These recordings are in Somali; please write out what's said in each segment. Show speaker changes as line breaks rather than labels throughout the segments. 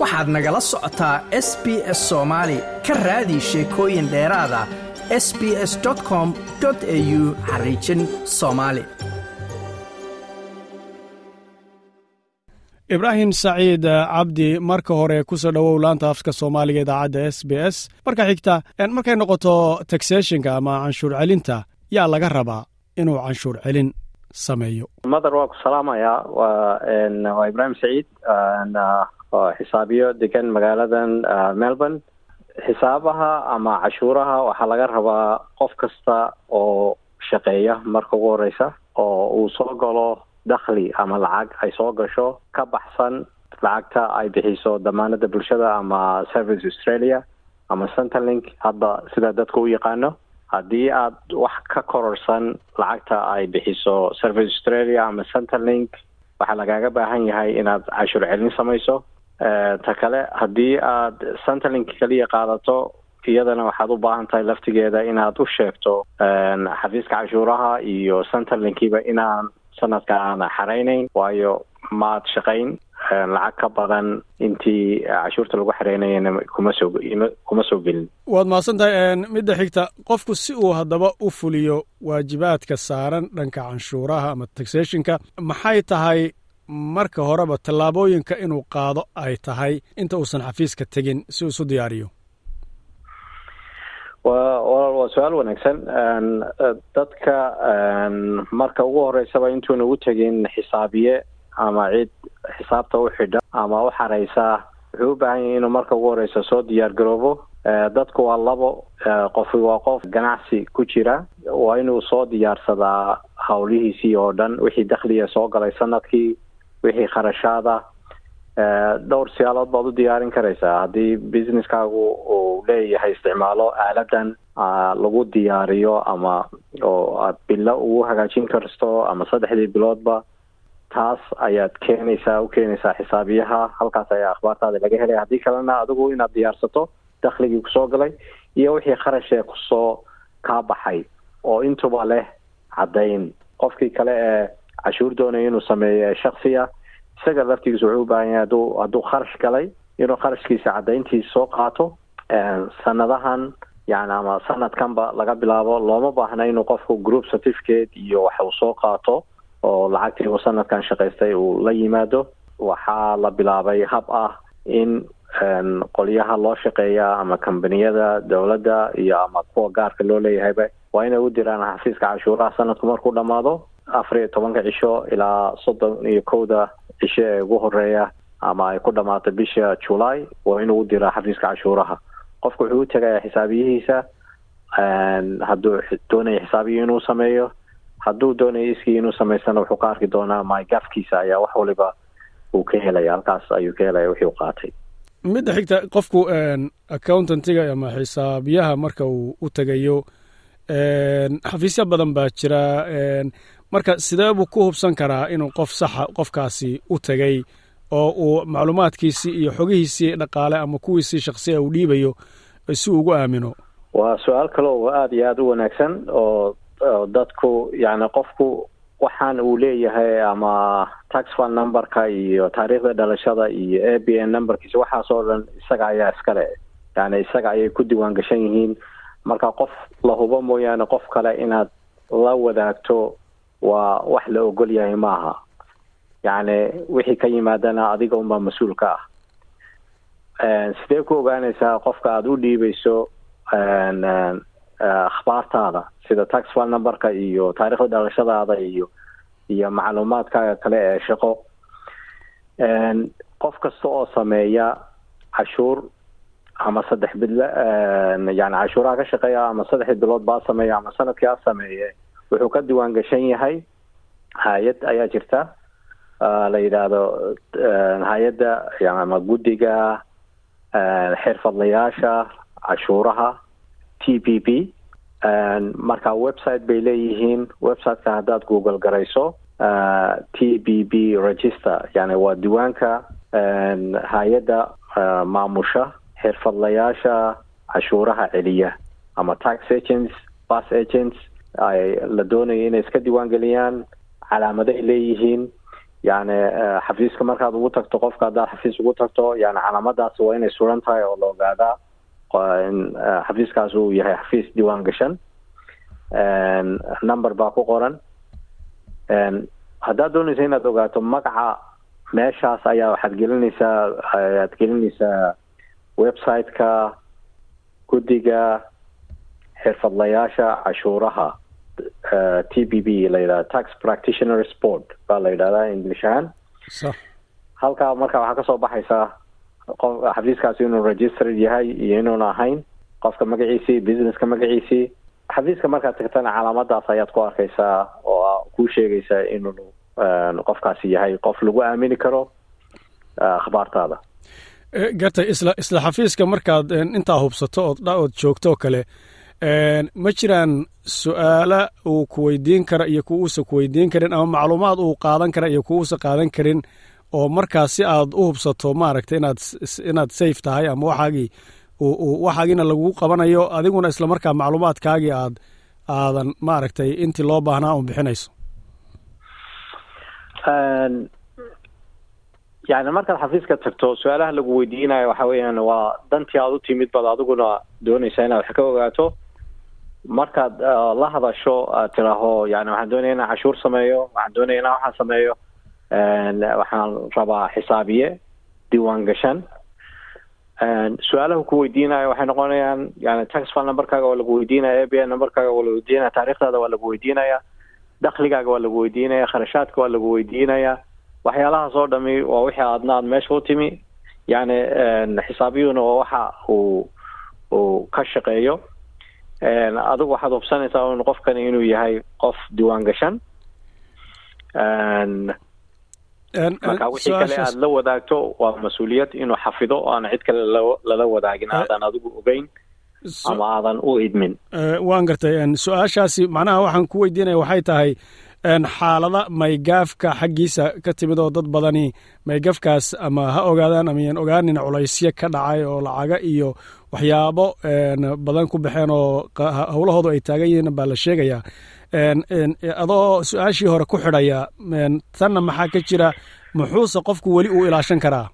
waxaad nagala socotaa s b s soomaali ka raadi sheekooyin dheeraada s b s com au xariijin soomaali
ibraahim saciid cabdi marka hore ku soo dhowow laanta afka soomaaliga idaacadda s b s. Marka xigta markay noqoto taxationka ama canshuur celinta yaa laga rabaa inuu canshuur celin sameeyo?
Mother waa ku salaamayaa waa ibraahim saciid xisaabiyo degan magaaladan melbourne xisaabaha ama cashuuraha waxaa laga rabaa qof kasta oo shaqeeya marka ugu horeysa oo uu soo galo dakhli ama lacag ay soo gasho ka baxsan lacagta ay bixiso damaanada bulshada ama service australia ama centerlink hadda sida dadka u yaqaano haddii aad wax ka kororsan lacagta ay bixiso service australia ama centerlink waxaa lagaaga baahan yahay inaad cashuur celin samayso ta kale haddii aad centerlink kaliya qaadato iyadana waxaad u baahan tahay laftigeeda inaad u sheegto xafiiska cashuuraha iyo centerlinkiiba inaan sanadka aana xareynayn waayo maad shaqayn. Lacag ka badan intii cashuurta lagu xareynayana kuma soo kuma soo gelin.
Waad mahadsan tahay midda xigta qofku si uu haddaba u fuliyo waajibaadka saaran dhanka canshuuraha ama taxationka maxay tahay marka horeba tallaabooyinka inuu qaado ay tahay. Inta uusan xafiiska tegin si isu diyaariyo.
Wa waa su'aal wanaagsan. Dadka marka ugu horeysaba intuuna u tegin xisaabiye ama cid xisaabta u xidha ama u xareysa wuxuu u baahan yahay inuu marka ugu horeysa soo diyaar garoobo. Dadku waa labo qofi waa qof ganacsi ku jira. Waa inuu soo diyaarsadaa hawlihiisii oo dhan wixii dakhliga soo galay sannadkii wixii kharashaada dhowr siyaalood baad u diyaarin karaysaa. Haddii businesskaagu uu leeyahay isticmaalo aaladan lagu diyaariyo ama oo aad bilo ugu hagaajin karto ama saddexdii biloodba taas ayaad keenaysaa u keenaysaa xisaabiyaha. Halkaas ayaa akhbaartaada laga helay. Haddii kalena adigu inaad diyaarsato dakhligii ku soo galay iyo wixii kharashee ku soo kaa baxay oo intuba leh caddayn. Qofkii kale ee cashuur doonaya inuu sameeyo shaksiya isaga laftigiisa wuxuu u baahan yahay haduu hadduu kharash galay inuu kharashkiisa caddayntiisa soo qaato sanadahan yani ama sanadkanba laga bilaabo looma baahna inuu qofku group certificate iyo wax uu soo qaato oo lacagtii uu sanadkan shaqaystay uu la yimaado. Waxaa la bilaabay hab ah in qolyaha loo shaqeeya ama kambaniyada dowladda iyo ama kuwa gaarka loo leeyahayba. Waa inay u diraan xafiiska cashuuraha sanadku markuu dhamaado afar iyo tobanka cisho ilaa soddon iyo kowda cisho ee ugu horreeya ama ay ku dhamaato bisha july waa inuu u diraa xafiiska cashuuraha. Qofku wuxuu u tegaya xisaabiyihiisa hadduu doonaya xisaabiyi inuu sameeyo. Hadduu doonayo iskii inuu samaystana wuxuu ka arki doonaa mygafkiisa ayaa wax waliba uu ka helaya halkaas ayuu ka helaya wixii u qaatay.
Midda xigta qofku accountantiga ama xisaabiyaha marka uu u tegayo xafiisyo badan baa jira marka sidee buu ku hubsan karaa inuu qof saxa qofkaasi u tegay oo uu macluumaadkiisii iyo xogihiisii dhaqaale ama kuwiisii shaksiya uu dhiibayo si ugu aamino?
Waa su'aal kale oo aada iyo aada u wanaagsan oo dadku yani qofku waxaan uu leeyahay ama tax fund numberka iyo taariikhda dhalashada iyo a b n numberkiisa waxaas oo dhan isaga ayaa iskale yani isaga ayay ku diiwaan gashan yihiin. Marka qof la hubo mooyaane qof kale inaad la wadaagto waa wax la ogol yahay maaha. Yacni wixii ka yimaadana adiga unbaa mas'uul ka ah sidee ku ogaanaysaa qofka aada u dhiibayso akhbaartaada sida tax fund numberka iyo taariikhda dhalashadaada iyo iyo macluumaadkaaga kale ee shaqo? Qof kasta oo sameeya cashuur ama saddex bidle yani cashuuraha ka shaqeeya ama saddexdii bilood baa sameeya ama sannadkii a sameeye wuxuu ka diiwaan gashan yahay hay'ad ayaa jirta. La yidhaahdo hay'adda ama guddiga xirfadlayaasha cashuuraha t p p. Marka website bay leeyihiin. Websiteka haddaad google garayso t b b register yani waa diiwaanka hay'adda maamusha xirfadlayaasha cashuuraha celiya ama tax agents bus agents la doonayo inay iska diiwaan geliyaan calaamado ay leeyihiin yani xafiiska markaad ugu tagto qofka haddaad xafiis ugu tagto yani calaamadaasi waa inay suran tahay oo la ogaadaa xafiiskaas uu yahay xafiis diiwaan gashan number baa ku qoran haddaad doonaysa inaad ogaato magaca meeshaas ayaa waxaad gelinaysaa ayaad gelinaysaa website-ka guddiga xirfadlayaasha cashuuraha t b b la yidhahda tax practitioner sport baa la yidhahdaa english ahaan halkaa marka waxaa ka soo baxaysaa qof xafiiskaasi inuu registered yahay iyo inuuna ahayn qofka magaciisii businesska magaciisii xafiiska markaad tagtana calaamadaas ayaad ku arkaysaa oo kuu sheegaysaa inuu qofkaasi yahay qof lagu aamini karo akhbaartaada.
Gartay isla isla xafiiska markaad intaa hubsato ood ood joogto oo kale ma jiraan su'aala uu ku weydiin kara iyo kuwa uusa ku weydiin karin ama macluumaad uu qaadan kara iyo kuwa uusa qaadan karin oo markaas si aad u hubsato maaragtay inaad inaad safe tahay ama waxaagii waxaagiina lagu qabanayo adiguna isla markaa macluumaadkaagii aad aadan maaragtay intii loo baahnaa un bixinayso.
Yani markaad xafiiska tagto su'aalaha lagu weydiinayo waxa weeyaan waa dantii aad u timid baad adiguna doonaysaa inaad wax ka ogaato markaad la hadasho aad tiraaho yani waxaan doonaya inaan cashuur sameeyo waxaan doonaya inaan waxaan sameeyo waxaan rabaa xisaabiye diiwaan gashan su'aalaha ku weydiinayo waxay noqonayaan yani tax file numberkaaga waa lagu weydiinaya a b n numberkaaga waa lagu weydiinaya taarikhdaada waa lagu weydiinaya dakligaaga waa lagu weydiinaya kharashaadka waa lagu weydiinaya waxyaalahaas oo dhami waa wixii aadna aad meesha u timi yani xisaabiyuhuna waa waxa uu uu ka shaqeeyo adigu waxaad hubsanaysaa un qofkani inuu yahay qof diiwaan gashan marka wixii kale aad la wadaagto waa mas'uuliyad inuu xafido o aan cid kale lala wadaagin aadan adigu ogeyn ama aadan u idmin.
Waan gartay. Su'aashaasi macnaha waxaan ku weydiinaya waxay tahay xaalada maygaafka xaggiisa ka timid oo dad badani maygaafkaas ama ha ogaadaan ama yan ogaanin culaysyo ka dhacay oo lacaga iyo waxyaabo badan ku baxeen oo howlahoodu ay taagan yihiin baa la sheegayaa adoo su'aashii hore ku xidhaya tanna maxaa ka jira? Muxuuse qofku weli uu ilaashan karaa.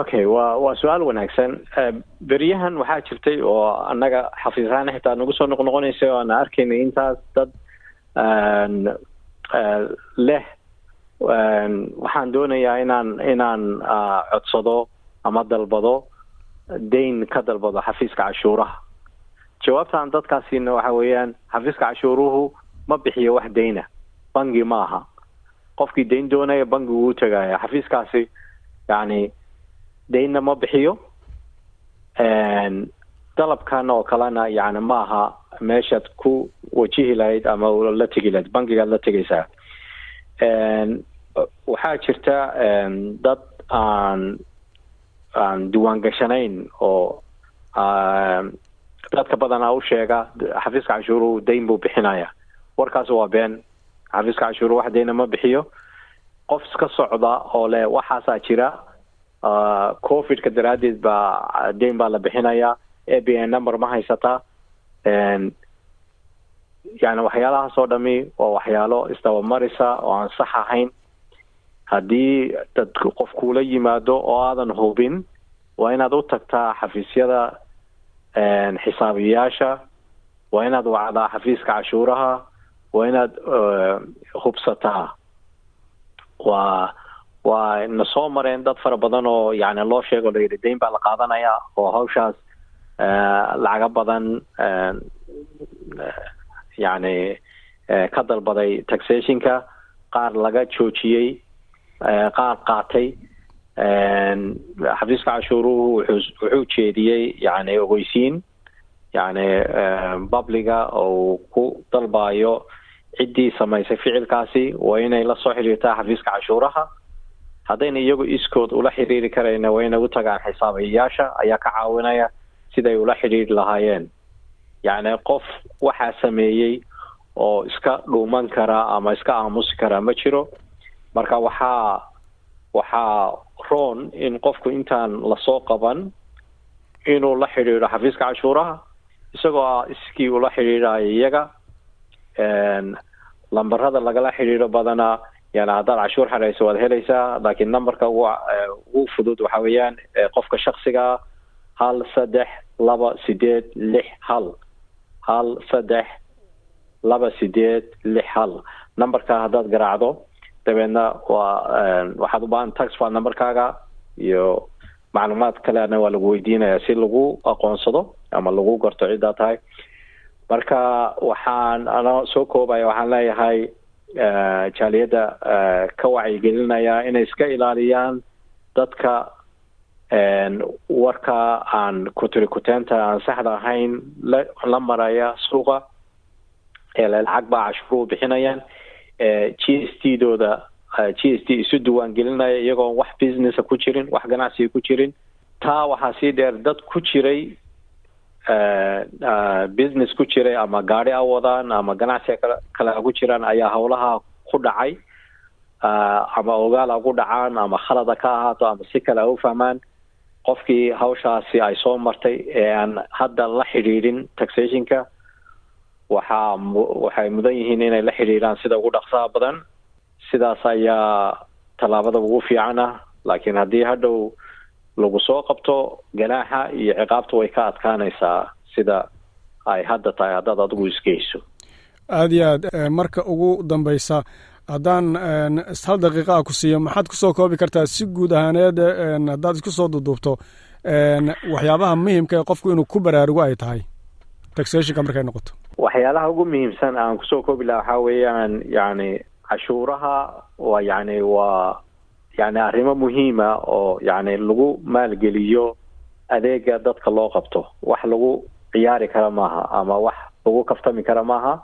Okay wa waa su'aal wanaagsan. Beryahan waxaa jirtay oo annaga xafiisahaan xitaa nagu soo noqnoqonaysay oo ana arkaynay intaas dad leh waxaan doonayaa inaan inaan codsado ama dalbado dayn ka dalbado xafiiska cashuuraha. Jawaabtaan dadkaasina waxa weeyaan xafiiska cashuuruhu ma bixiyo wax dayna bangi ma aha. Qofkii dayn doonaya bangigu u tegaya xafiiskaasi yani daynna ma bixiyo. Dalabkan oo kalena yani ma aha meeshaad ku wajihi lahayd ama la tegi lahayd bangigaad la tegaysaa waxaa jirta dad aan aan diiwaan oo dadka badanaa u sheega xafiiska cashuuruhu dayn buu bixinaya warkaas waa been. Xafiiska cashuuruhu wax dayna ma bixiyo. Qof iska socda oo leh waxaasaa jira covidka daraaddeed baa dayn baa la bixinaya a b n number ma haysataa yani waxyaalahaas oo dhami waa waxyaalo isdabamarisa oo aan sax ahayn. Haddii dad qof kuula yimaado oo aadan hubin waa inaad u tagtaa xafiisyada xisaabiyaasha waa inaad wacdaa xafiiska cashuuraha waa inaad hubsataa. Waa waa na soo mareen dad fara badan oo yani loo sheego la yidhi dayn baa la qaadanaya oo hawshaas lacaga badan yani ka dalbaday taxationka. Qaar laga joojiyey qaar qaatay. Xafiiska cashuuruhu wuxuu jeediyey yani ogeysiin. Yani babliga oo ku dalbayo ciddii samaysay ficilkaasi. Waa inay la soo xiriirtaa xafiiska cashuuraha. Haddayna iyagu iskood ula xiriiri karayna waa inay u tagaan xisaabiyayaasha. Ayaa ka caawinaya siday ula xidhiiri lahaayeen. Yacni qof waxaa sameeyey oo iska dhuuman kara ama iska aamusi kara ma jiro. Marka waxaa waxaa roon in qofku intaan la soo qaban inuu la xidhiidho xafiiska cashuuraha isagoo iskii ula xidhiidhayo iyaga lambarada lagala xidhiidho badanaa yani haddaad cashuur xareyso waad helaysaa laakiin numberka ugu fudud waxa weeyaan qofka shaksigaa hal saddex laba sideed lix hal. Hal saddex laba sideed lix hal. Numberka haddaad garaacdo dabeedna waa waxaad u baahan tax file numberkaaga iyo macluumaad kalena waa lagu weydiinaya si lagu aqoonsado ama lagu garto ciddaa tahay. Marka waxaan ana soo koobaya waxaan leeyahay jaaliyadda ka wacyigelinaya inay iska ilaaliyaan dadka warka aan kutirikuteenta aan saxda ahayn la maraya suuqa lacag baa u bixinayaan g s t dooda g s t isu diwaan gelinaya iyagoon wax businessa ku jirin wax ganacsiga ku jirin. Taa waxaa sii dheer dad ku jiray business ku jiray ama gaari a wadaan ama ganacsiga kale kale a ku jiraan ayaa howlaha ku dhacay ama ogaal a ku dhacaan ama khalada ka ahaato ama si kale a u fahmaan qofkii hawshaasi ay soo martay ee aan hadda la xidhiidhin taxationka waxaa waxay mudan yihiin inay la xidhiidhaan sida ugu dhaqsaha badan. Sidaas ayaa tallaabada ugu fiican ah laakiin haddii hadhow lagu soo qabto ganaaxa iyo ciqaabta way ka adkaanaysaa sida ay hadda tahay haddaad adigu isgeyso
aada iyo aad marka ugu dambeysa haddaan hal daqiiqa a ku siiyo maxaad ku soo koobi kartaa si guud ahaaneed haddaad isku soo duduubto waxyaabaha muhimka ee qofku inuu ku baraarugo ay tahay. Taxationka markay noqoto.
Waxyaalaha ugu muhiimsan aan ku soo koobi laha waxaa weeyaan yani cashuuraha waa yani waa yani arrimo muhiima oo yani lagu maalgeliyo adeega dadka loo qabto. Wax lagu ciyaari kara maaha ama wax lagu kaftami kara maaha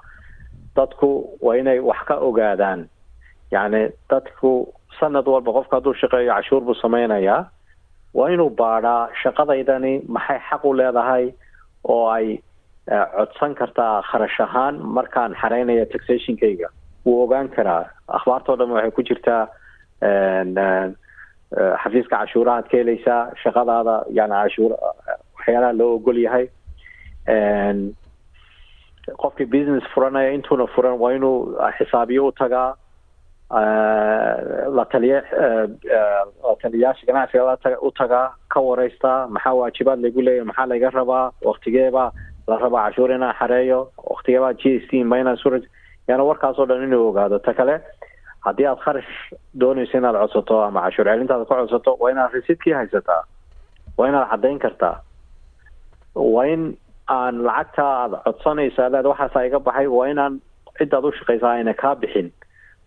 dadku waa inay wax ka ogaadaan. Yani dadku sanad walba qofka hadduu shaqeeyo cashuur buu sameynayaa waa inuu baadhaa shaqadaydani maxay xaq u leedahay oo ay codsan kartaa kharash ahaan markaan xareynaya taxationkayga? Wuu ogaan karaa. Akhbaartao dhan waxay ku jirtaa xafiiska cashuurahaad ka helaysaa shaqadaada yani cashuur waxyaalaha loo ogol yahay qofkii business furanaya intuuna furan waa inuu xisaabiyo u tagaa la taliya la taliyayaasha ganacsiga lata u tagaa ka wareystaa maxaa waajibaad lagu leeyahy maxaa laga rabaa waktigeeba la rabaa cashuur inaan xareeyo waktigeeba g s t ma inaan warkaasoo dhan inuu ogaado. Ta kale haddii aad kharash doonayso inaad codsato ama cashuur celintaada ka codsato waa inaad resiidkii haysataa waa inaad caddayn kartaa. Waa in aan lacagta aad codsanaysa leed waxaasa iga baxay waa inaan cidaad u shaqaysaa ayna kaa bixin.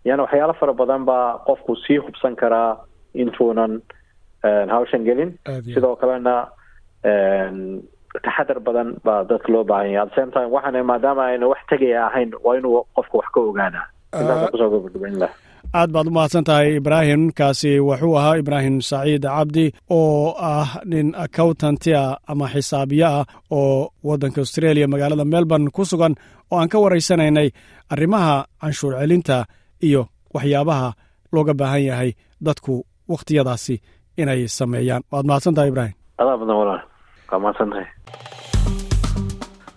Yani waxyaalo fara badan baa qofku sii hubsan karaa intuunan hawshan gelin. Sidoo kalena taxadar badan baa dadka loo baahan yahay. At same time waxaana maadaama ayna wax tegaya ahayn waa inuu qofku wax ka ogaadaa intaasa ku soo gabagabayn lah
aad baad u mahadsan tahay ibraahim kaasi wuxuu ahaa ibraahim saciid cabdi oo ah nin accountanti ah ama xisaabiye ah oo waddanka australia magaalada melbourne ku sugan oo aan ka waraysanaynay arrimaha canshuur celinta iyo waxyaabaha looga baahan yahay dadku wakhtiyadaasi inay sameeyaan. Waad mahadsan tahay ibraahim